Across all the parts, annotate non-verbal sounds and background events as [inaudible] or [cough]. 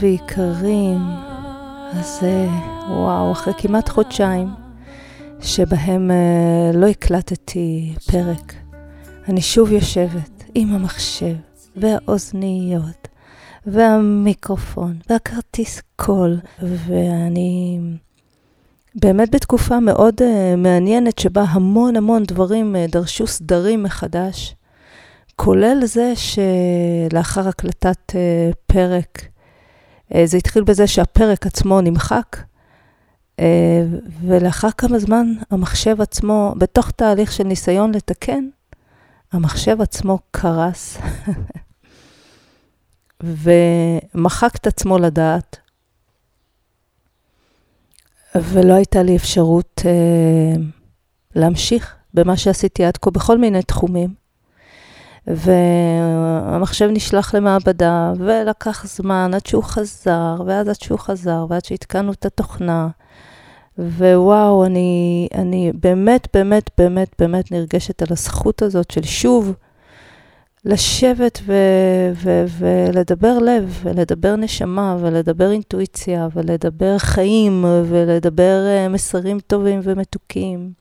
ויקרים, אז וואו, אחרי כמעט חודשיים שבהם uh, לא הקלטתי פרק, אני שוב יושבת עם המחשב והאוזניות והמיקרופון והכרטיס קול, ואני באמת בתקופה מאוד uh, מעניינת שבה המון המון דברים uh, דרשו סדרים מחדש. כולל זה שלאחר הקלטת uh, פרק, זה התחיל בזה שהפרק עצמו נמחק, uh, ולאחר כמה זמן המחשב עצמו, בתוך תהליך של ניסיון לתקן, המחשב עצמו קרס [laughs] ומחק את עצמו לדעת, ולא הייתה לי אפשרות uh, להמשיך במה שעשיתי עד כה בכל מיני תחומים. והמחשב נשלח למעבדה, ולקח זמן עד שהוא חזר, ואז עד שהוא חזר, ועד שהתקנו את התוכנה. ווואו, אני, אני באמת, באמת, באמת, באמת נרגשת על הזכות הזאת של שוב לשבת ו- ו- ולדבר לב, ולדבר נשמה, ולדבר אינטואיציה, ולדבר חיים, ולדבר אה, מסרים טובים ומתוקים.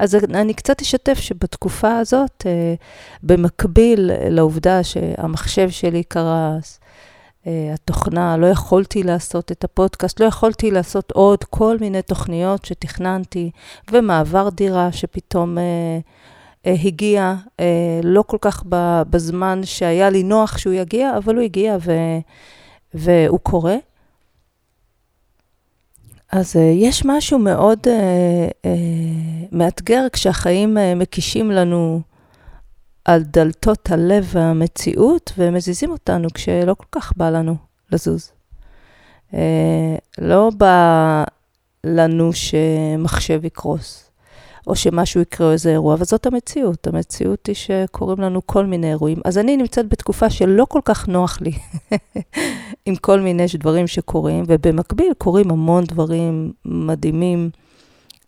אז אני קצת אשתף שבתקופה הזאת, אה, במקביל לעובדה שהמחשב שלי קרס, אה, התוכנה, לא יכולתי לעשות את הפודקאסט, לא יכולתי לעשות עוד כל מיני תוכניות שתכננתי, ומעבר דירה שפתאום אה, הגיע, לא כל כך בזמן שהיה לי נוח שהוא יגיע, אבל הוא הגיע והוא קורה. אז uh, יש משהו מאוד uh, uh, מאתגר כשהחיים מקישים לנו על דלתות הלב והמציאות ומזיזים אותנו כשלא כל כך בא לנו לזוז. לא בא לנו שמחשב יקרוס. או שמשהו יקרה או איזה אירוע, אבל זאת המציאות. המציאות היא שקורים לנו כל מיני אירועים. אז אני נמצאת בתקופה שלא כל כך נוח לי [laughs] עם כל מיני דברים שקורים, ובמקביל קורים המון דברים מדהימים.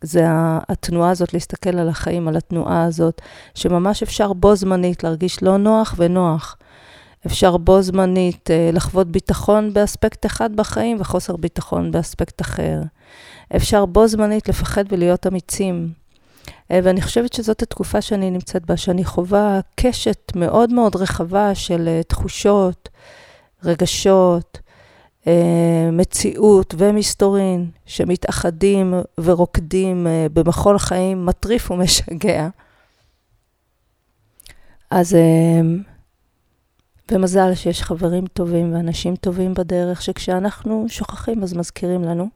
זה התנועה הזאת, להסתכל על החיים, על התנועה הזאת, שממש אפשר בו זמנית להרגיש לא נוח ונוח. אפשר בו זמנית אה, לחוות ביטחון באספקט אחד בחיים וחוסר ביטחון באספקט אחר. אפשר בו זמנית לפחד ולהיות אמיצים. אה, ואני חושבת שזאת התקופה שאני נמצאת בה, שאני חווה קשת מאוד מאוד רחבה של אה, תחושות, רגשות, אה, מציאות ומסתורין, שמתאחדים ורוקדים במחול חיים מטריף ומשגע. אז במזל שיש חברים טובים ואנשים טובים בדרך, שכשאנחנו שוכחים אז מזכירים לנו.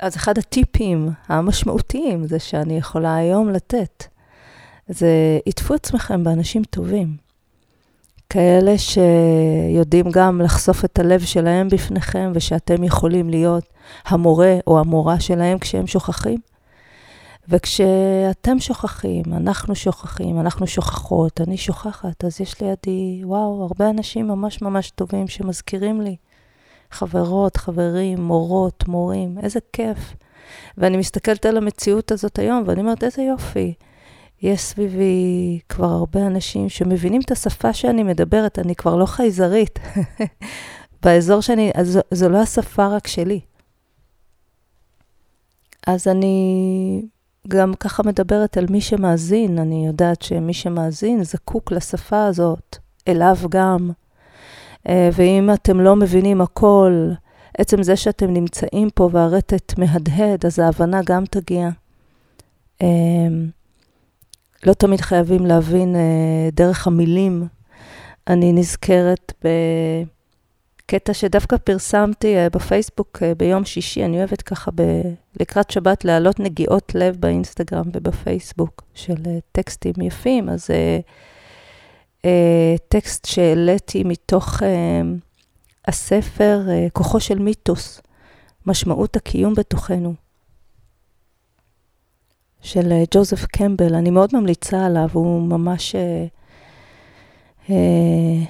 אז אחד הטיפים המשמעותיים זה שאני יכולה היום לתת, זה עטפו עצמכם באנשים טובים. כאלה שיודעים גם לחשוף את הלב שלהם בפניכם, ושאתם יכולים להיות המורה או המורה שלהם כשהם שוכחים. וכשאתם שוכחים, אנחנו שוכחים, אנחנו שוכחות, אני שוכחת, אז יש לידי, וואו, הרבה אנשים ממש ממש טובים שמזכירים לי חברות, חברים, מורות, מורים, איזה כיף. ואני מסתכלת על המציאות הזאת היום, ואני אומרת, איזה יופי. יש סביבי כבר הרבה אנשים שמבינים את השפה שאני מדברת, אני כבר לא חייזרית. [laughs] באזור שאני, אז זו, זו לא השפה רק שלי. אז אני גם ככה מדברת על מי שמאזין, אני יודעת שמי שמאזין זקוק לשפה הזאת, אליו גם. אה, ואם אתם לא מבינים הכל, עצם זה שאתם נמצאים פה והרטט מהדהד, אז ההבנה גם תגיע. אה, לא תמיד חייבים להבין אה, דרך המילים. אני נזכרת בקטע שדווקא פרסמתי בפייסבוק ביום שישי, אני אוהבת ככה ב... לקראת שבת להעלות נגיעות לב באינסטגרם ובפייסבוק של טקסטים יפים, אז... אה, טקסט שהעליתי מתוך אה, הספר אה, כוחו של מיתוס, משמעות הקיום בתוכנו, של אה, ג'וזף קמבל. אני מאוד ממליצה עליו, הוא ממש אה, אה,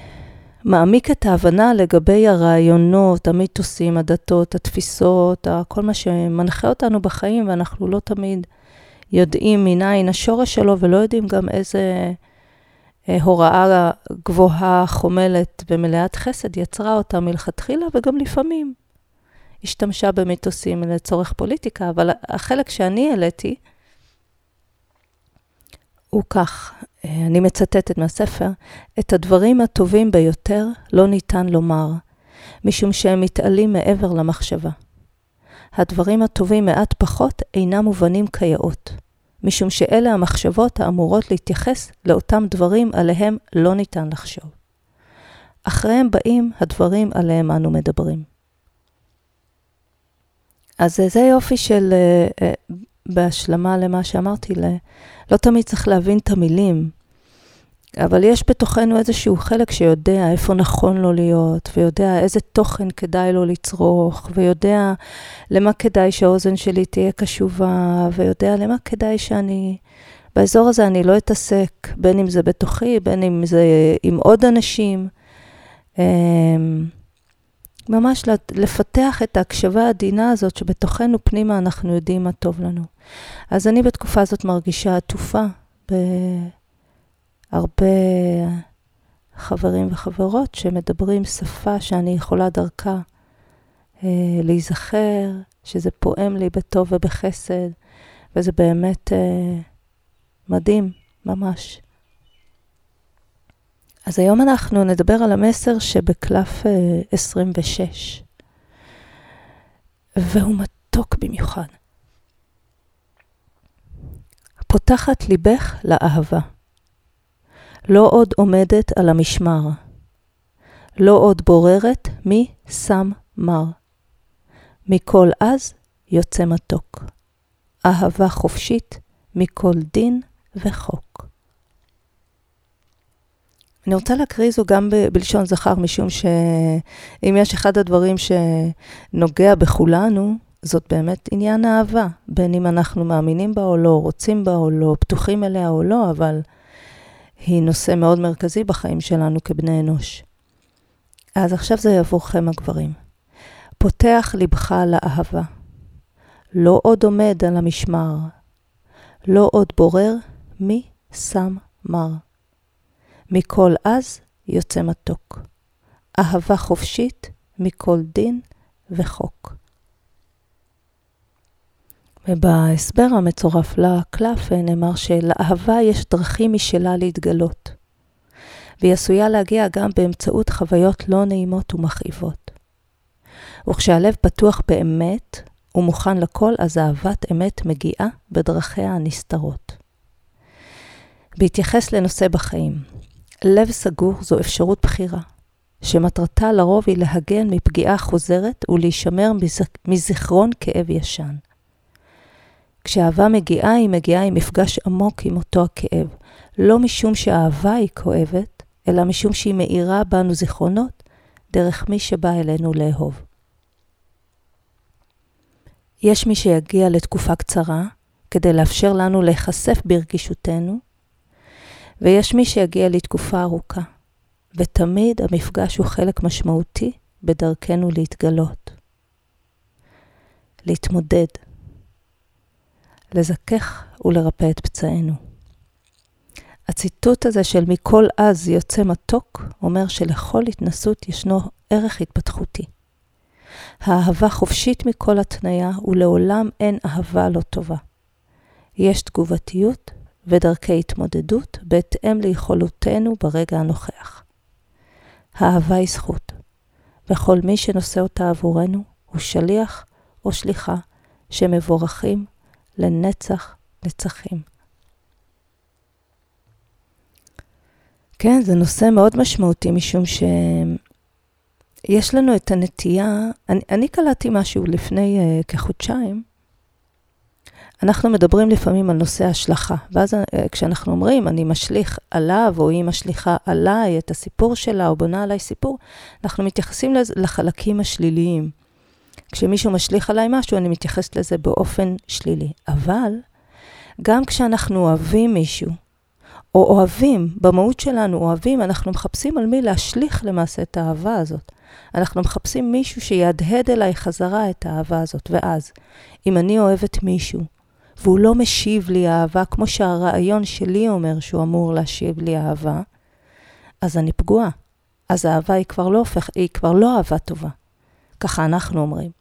מעמיק את ההבנה לגבי הרעיונות, המיתוסים, הדתות, התפיסות, כל מה שמנחה אותנו בחיים, ואנחנו לא תמיד יודעים מניין השורש שלו ולא יודעים גם איזה... הוראה גבוהה, חומלת ומלאת חסד, יצרה אותה מלכתחילה, וגם לפעמים השתמשה במיתוסים לצורך פוליטיקה, אבל החלק שאני העליתי הוא כך, אני מצטטת מהספר, את הדברים הטובים ביותר לא ניתן לומר, משום שהם מתעלים מעבר למחשבה. הדברים הטובים מעט פחות אינם מובנים כיאות, משום שאלה המחשבות האמורות להתייחס לאותם דברים עליהם לא ניתן לחשוב. אחריהם באים הדברים עליהם אנו מדברים. אז זה יופי של, אה, אה, בהשלמה למה שאמרתי, לא תמיד צריך להבין את המילים, אבל יש בתוכנו איזשהו חלק שיודע איפה נכון לו להיות, ויודע איזה תוכן כדאי לו לצרוך, ויודע למה כדאי שהאוזן שלי תהיה קשובה, ויודע למה כדאי שאני... באזור הזה אני לא אתעסק, בין אם זה בתוכי, בין אם זה עם עוד אנשים. אמ, ממש לפתח את ההקשבה העדינה הזאת שבתוכנו פנימה אנחנו יודעים מה טוב לנו. אז אני בתקופה הזאת מרגישה עטופה בהרבה חברים וחברות שמדברים שפה שאני יכולה דרכה אה, להיזכר, שזה פועם לי בטוב ובחסד, וזה באמת אה, מדהים, ממש. אז היום אנחנו נדבר על המסר שבקלף 26, אה, והוא מתוק במיוחד. פותחת ליבך לאהבה. לא עוד עומדת על המשמר. לא עוד בוררת מי שם מר. מכל אז יוצא מתוק. אהבה חופשית מכל דין וחוק. אני רוצה להקריא זו גם ב- בלשון זכר, משום שאם יש אחד הדברים שנוגע בכולנו, זאת באמת עניין אהבה, בין אם אנחנו מאמינים בה או לא, רוצים בה או לא, פתוחים אליה או לא, אבל היא נושא מאוד מרכזי בחיים שלנו כבני אנוש. אז עכשיו זה עבורכם הגברים. פותח לבך לאהבה. לא עוד עומד על המשמר. לא עוד בורר מי שם מר. מכל אז יוצא מתוק. אהבה חופשית מכל דין וחוק. ובהסבר המצורף לקלף נאמר שלאהבה יש דרכים משלה להתגלות, והיא עשויה להגיע גם באמצעות חוויות לא נעימות ומכאיבות. וכשהלב פתוח באמת ומוכן לכל, אז אהבת אמת מגיעה בדרכיה הנסתרות. בהתייחס לנושא בחיים, לב סגור זו אפשרות בחירה, שמטרתה לרוב היא להגן מפגיעה חוזרת ולהישמר מזיכרון כאב ישן. כשאהבה מגיעה, היא מגיעה עם מפגש עמוק עם אותו הכאב. לא משום שהאהבה היא כואבת, אלא משום שהיא מאירה בנו זיכרונות דרך מי שבא אלינו לאהוב. יש מי שיגיע לתקופה קצרה כדי לאפשר לנו להיחשף ברגישותנו, ויש מי שיגיע לתקופה ארוכה, ותמיד המפגש הוא חלק משמעותי בדרכנו להתגלות. להתמודד. לזכך ולרפא את פצעינו. הציטוט הזה של מכל אז יוצא מתוק, אומר שלכל התנסות ישנו ערך התפתחותי. האהבה חופשית מכל התניה, ולעולם אין אהבה לא טובה. יש תגובתיות ודרכי התמודדות בהתאם ליכולותינו ברגע הנוכח. האהבה היא זכות, וכל מי שנושא אותה עבורנו הוא שליח או שליחה שמבורכים לנצח נצחים. כן, זה נושא מאוד משמעותי, משום שיש לנו את הנטייה, אני, אני קלטתי משהו לפני uh, כחודשיים, אנחנו מדברים לפעמים על נושא השלכה, ואז uh, כשאנחנו אומרים, אני משליך עליו, או היא משליכה עליי את הסיפור שלה, או בונה עליי סיפור, אנחנו מתייחסים לחלקים השליליים. כשמישהו משליך עליי משהו, אני מתייחסת לזה באופן שלילי. אבל גם כשאנחנו אוהבים מישהו, או אוהבים, במהות שלנו אוהבים, אנחנו מחפשים על מי להשליך למעשה את האהבה הזאת. אנחנו מחפשים מישהו שיהדהד אליי חזרה את האהבה הזאת. ואז, אם אני אוהבת מישהו, והוא לא משיב לי אהבה, כמו שהרעיון שלי אומר שהוא אמור להשיב לי אהבה, אז אני פגועה. אז האהבה היא כבר לא הופכת, היא כבר לא אהבה טובה. ככה אנחנו אומרים.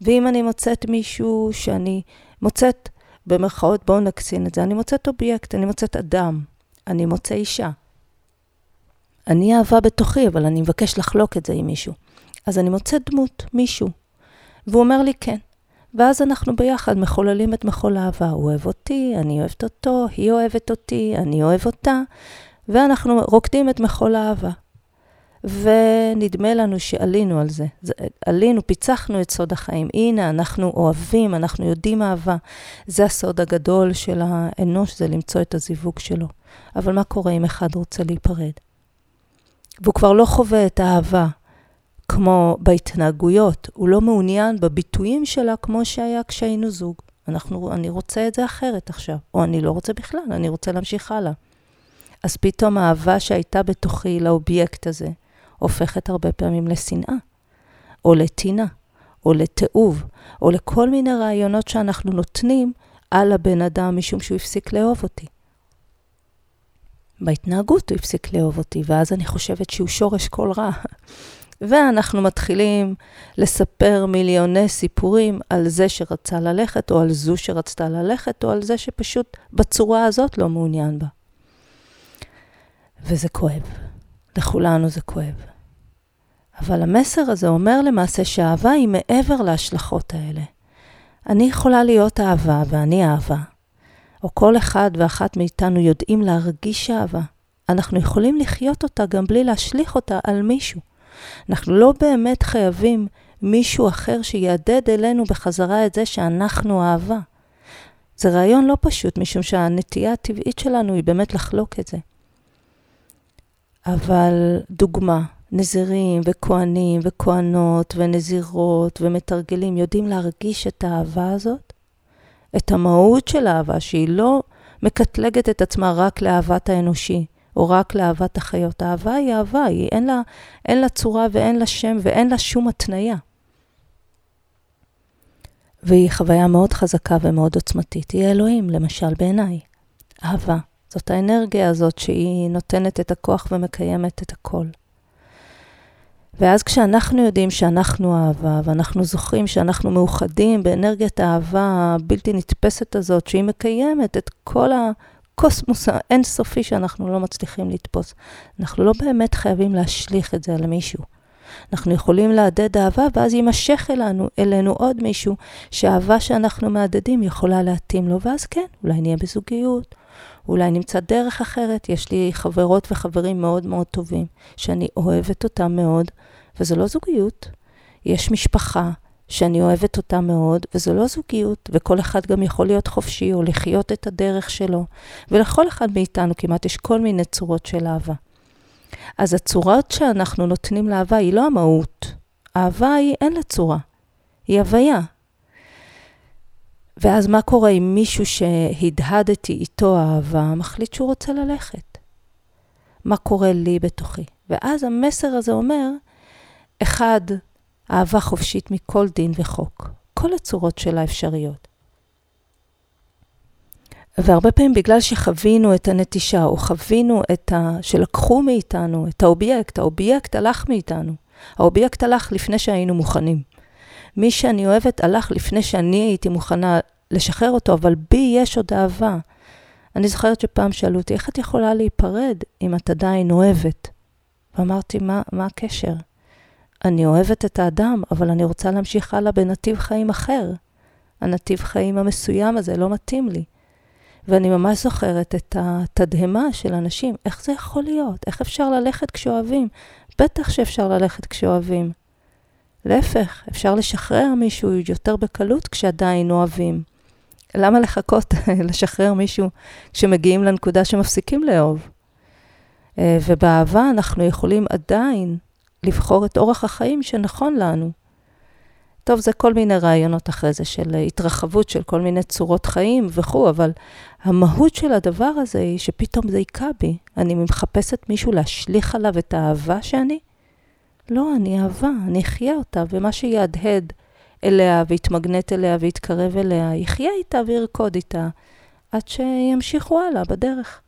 ואם אני מוצאת מישהו שאני מוצאת, במרכאות, בואו נקצין את זה, אני מוצאת אובייקט, אני מוצאת אדם, אני מוצא אישה. אני אהבה בתוכי, אבל אני מבקש לחלוק את זה עם מישהו. אז אני מוצאת דמות, מישהו, והוא אומר לי כן. ואז אנחנו ביחד מחוללים את מחול האהבה. הוא אוהב אותי, אני אוהבת אותו, היא אוהבת אותי, אני אוהב אותה, ואנחנו רוקדים את מחול האהבה. ונדמה לנו שעלינו על זה. עלינו, פיצחנו את סוד החיים. הנה, אנחנו אוהבים, אנחנו יודעים אהבה. זה הסוד הגדול של האנוש, זה למצוא את הזיווג שלו. אבל מה קורה אם אחד רוצה להיפרד? והוא כבר לא חווה את האהבה כמו בהתנהגויות, הוא לא מעוניין בביטויים שלה כמו שהיה כשהיינו זוג. אנחנו, אני רוצה את זה אחרת עכשיו, או אני לא רוצה בכלל, אני רוצה להמשיך הלאה. אז פתאום האהבה שהייתה בתוכי לאובייקט הזה, הופכת הרבה פעמים לשנאה, או לטינה, או לתיעוב, או לכל מיני רעיונות שאנחנו נותנים על הבן אדם משום שהוא הפסיק לאהוב אותי. בהתנהגות הוא הפסיק לאהוב אותי, ואז אני חושבת שהוא שורש כל רע. [laughs] ואנחנו מתחילים לספר מיליוני סיפורים על זה שרצה ללכת, או על זו שרצתה ללכת, או על זה שפשוט בצורה הזאת לא מעוניין בה. וזה כואב. לכולנו זה כואב. אבל המסר הזה אומר למעשה שהאהבה היא מעבר להשלכות האלה. אני יכולה להיות אהבה ואני אהבה, או כל אחד ואחת מאיתנו יודעים להרגיש אהבה. אנחנו יכולים לחיות אותה גם בלי להשליך אותה על מישהו. אנחנו לא באמת חייבים מישהו אחר שיעדד אלינו בחזרה את זה שאנחנו אהבה. זה רעיון לא פשוט, משום שהנטייה הטבעית שלנו היא באמת לחלוק את זה. אבל דוגמה, נזירים וכהנים וכהנות ונזירות ומתרגלים יודעים להרגיש את האהבה הזאת, את המהות של האהבה, שהיא לא מקטלגת את עצמה רק לאהבת האנושי, או רק לאהבת החיות. האהבה היא אהבה, היא אין לה, אין לה צורה ואין לה שם ואין לה שום התניה. והיא חוויה מאוד חזקה ומאוד עוצמתית. היא אלוהים, למשל, בעיניי. אהבה. זאת האנרגיה הזאת שהיא נותנת את הכוח ומקיימת את הכל. ואז כשאנחנו יודעים שאנחנו אהבה, ואנחנו זוכרים שאנחנו מאוחדים באנרגיית האהבה הבלתי נתפסת הזאת, שהיא מקיימת את כל הקוסמוס האינסופי שאנחנו לא מצליחים לתפוס, אנחנו לא באמת חייבים להשליך את זה על מישהו. אנחנו יכולים להדד אהבה, ואז יימשך אלינו, אלינו עוד מישהו שהאהבה שאנחנו מהדדים יכולה להתאים לו, ואז כן, אולי נהיה בזוגיות, אולי נמצא דרך אחרת. יש לי חברות וחברים מאוד מאוד טובים, שאני אוהבת אותם מאוד, וזו לא זוגיות. יש משפחה שאני אוהבת אותה מאוד, וזו לא זוגיות, וכל אחד גם יכול להיות חופשי או לחיות את הדרך שלו. ולכל אחד מאיתנו כמעט יש כל מיני צורות של אהבה. אז הצורות שאנחנו נותנים לאהבה היא לא המהות. אהבה היא, אין לה צורה. היא הוויה, ואז מה קורה אם מישהו שהדהדתי איתו אהבה, מחליט שהוא רוצה ללכת? מה קורה לי בתוכי? ואז המסר הזה אומר, אחד, אהבה חופשית מכל דין וחוק. כל הצורות שלה אפשריות. והרבה פעמים בגלל שחווינו את הנטישה, או חווינו את ה... שלקחו מאיתנו את האובייקט, האובייקט הלך מאיתנו. האובייקט הלך לפני שהיינו מוכנים. מי שאני אוהבת הלך לפני שאני הייתי מוכנה לשחרר אותו, אבל בי יש עוד אהבה. אני זוכרת שפעם שאלו אותי, איך את יכולה להיפרד אם את עדיין אוהבת? ואמרתי, מה, מה הקשר? אני אוהבת את האדם, אבל אני רוצה להמשיך הלאה בנתיב חיים אחר. הנתיב חיים המסוים הזה לא מתאים לי. ואני ממש זוכרת את התדהמה של אנשים, איך זה יכול להיות? איך אפשר ללכת כשאוהבים? בטח שאפשר ללכת כשאוהבים. להפך, אפשר לשחרר מישהו יותר בקלות כשעדיין אוהבים. למה לחכות [laughs] לשחרר מישהו כשמגיעים לנקודה שמפסיקים לאהוב? אה, ובאהבה אנחנו יכולים עדיין לבחור את אורח החיים שנכון לנו. טוב, זה כל מיני רעיונות אחרי זה של התרחבות של כל מיני צורות חיים וכו', אבל המהות של הדבר הזה היא שפתאום זה היכה בי. אני מחפשת מישהו להשליך עליו את האהבה שאני, לא, אני אהבה, אני אחיה אותה, ומה שיהדהד אליה ויתמגנט אליה ויתקרב אליה, יחיה איתה וירקוד איתה, עד שימשיכו הלאה בדרך.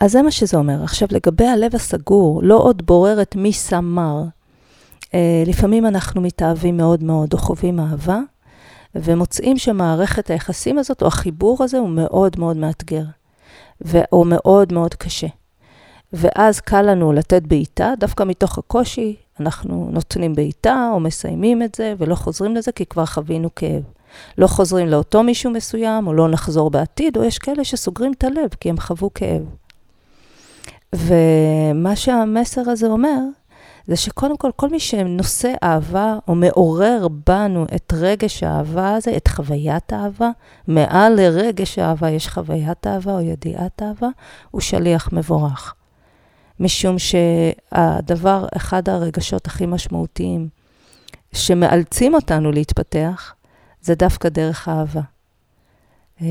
אז זה מה שזה אומר. עכשיו, לגבי הלב הסגור, לא עוד בוררת מי שם מר. אה, לפעמים אנחנו מתאהבים מאוד מאוד, או חווים אהבה, ומוצאים שמערכת היחסים הזאת, או החיבור הזה, הוא מאוד מאוד מאתגר, או מאוד מאוד קשה. ואז קל לנו לתת בעיטה, דווקא מתוך הקושי, אנחנו נותנים בעיטה, או מסיימים את זה, ולא חוזרים לזה, כי כבר חווינו כאב. לא חוזרים לאותו מישהו מסוים, או לא נחזור בעתיד, או יש כאלה שסוגרים את הלב, כי הם חוו כאב. ומה שהמסר הזה אומר, זה שקודם כל, כל מי שנושא אהבה, או מעורר בנו את רגש האהבה הזה, את חוויית האהבה, מעל לרגש האהבה יש חוויית אהבה או ידיעת אהבה, הוא שליח מבורך. משום שהדבר, אחד הרגשות הכי משמעותיים שמאלצים אותנו להתפתח, זה דווקא דרך אהבה. אה,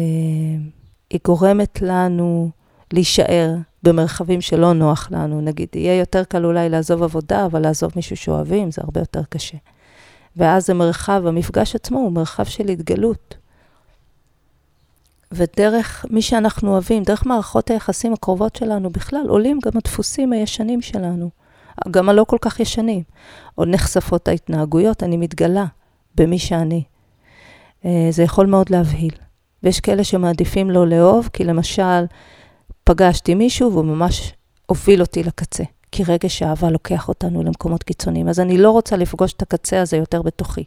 היא גורמת לנו להישאר במרחבים שלא נוח לנו. נגיד, יהיה יותר קל אולי לעזוב עבודה, אבל לעזוב מישהו שאוהבים זה הרבה יותר קשה. ואז המרחב, המפגש עצמו הוא מרחב של התגלות. ודרך מי שאנחנו אוהבים, דרך מערכות היחסים הקרובות שלנו בכלל, עולים גם הדפוסים הישנים שלנו, גם הלא כל כך ישנים. או נחשפות ההתנהגויות, אני מתגלה במי שאני. אה, זה יכול מאוד להבהיל. ויש כאלה שמעדיפים לא לאהוב, כי למשל, פגשתי מישהו והוא ממש הוביל אותי לקצה. כי רגש האהבה לוקח אותנו למקומות קיצוניים. אז אני לא רוצה לפגוש את הקצה הזה יותר בתוכי.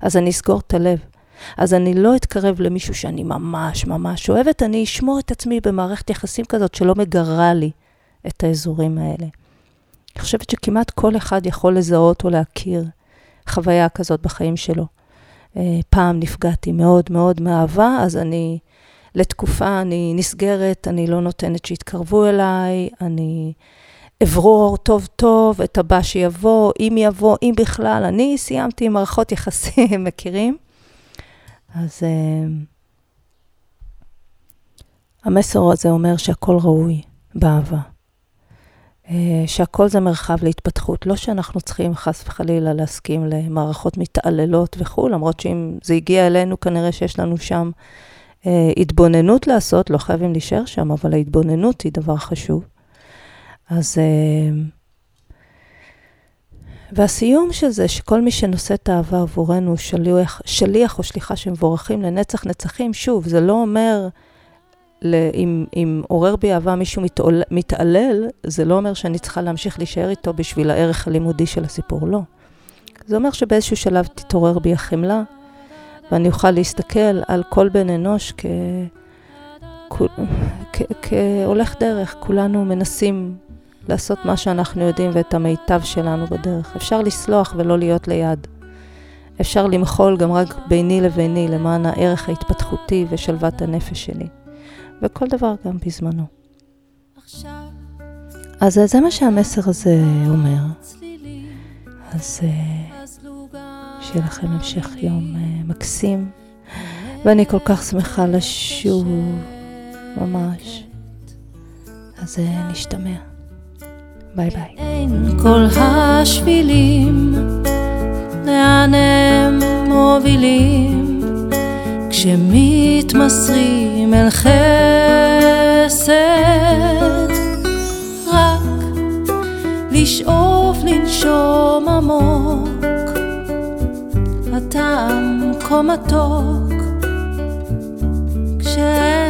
אז אני אסגור את הלב. אז אני לא אתקרב למישהו שאני ממש ממש אוהבת, אני אשמור את עצמי במערכת יחסים כזאת שלא מגרה לי את האזורים האלה. אני חושבת שכמעט כל אחד יכול לזהות או להכיר חוויה כזאת בחיים שלו. אה, פעם נפגעתי מאוד מאוד מאהבה, אז אני, לתקופה אני נסגרת, אני לא נותנת שיתקרבו אליי, אני אברור טוב טוב את הבא שיבוא, אם יבוא, אם בכלל. אני סיימתי עם מערכות יחסים, [laughs] מכירים? אז uh, המסר הזה אומר שהכל ראוי באהבה. Uh, שהכל זה מרחב להתפתחות. לא שאנחנו צריכים חס וחלילה להסכים למערכות מתעללות וכו', למרות שאם זה הגיע אלינו, כנראה שיש לנו שם uh, התבוננות לעשות, לא חייבים להישאר שם, אבל ההתבוננות היא דבר חשוב. אז... Uh, והסיום של זה, שכל מי שנושא את האהבה עבורנו, שליח, שליח או שליחה שמבורכים לנצח נצחים, שוב, זה לא אומר, אם, אם עורר בי אהבה מישהו מתעול, מתעלל, זה לא אומר שאני צריכה להמשיך להישאר איתו בשביל הערך הלימודי של הסיפור, לא. זה אומר שבאיזשהו שלב תתעורר בי החמלה, ואני אוכל להסתכל על כל בן אנוש כ... כהולך דרך, כולנו מנסים לעשות מה שאנחנו יודעים ואת המיטב שלנו בדרך. אפשר לסלוח ולא להיות ליד. אפשר למחול גם רק ביני לביני למען הערך ההתפתחותי ושלוות הנפש שלי. וכל דבר גם בזמנו. אז זה מה שהמסר הזה אומר. אז אה, שיהיה לכם המשך יום אה, מקסים, ואני כל כך שמחה לשוב, ממש. אז אה, נשתמע. ביי ביי. אין כל השבילים, לאן הם מובילים, כשמתמסרים אל חסד, רק לשאוף לנשום עמוק, הטעם כה מתוק, כשאין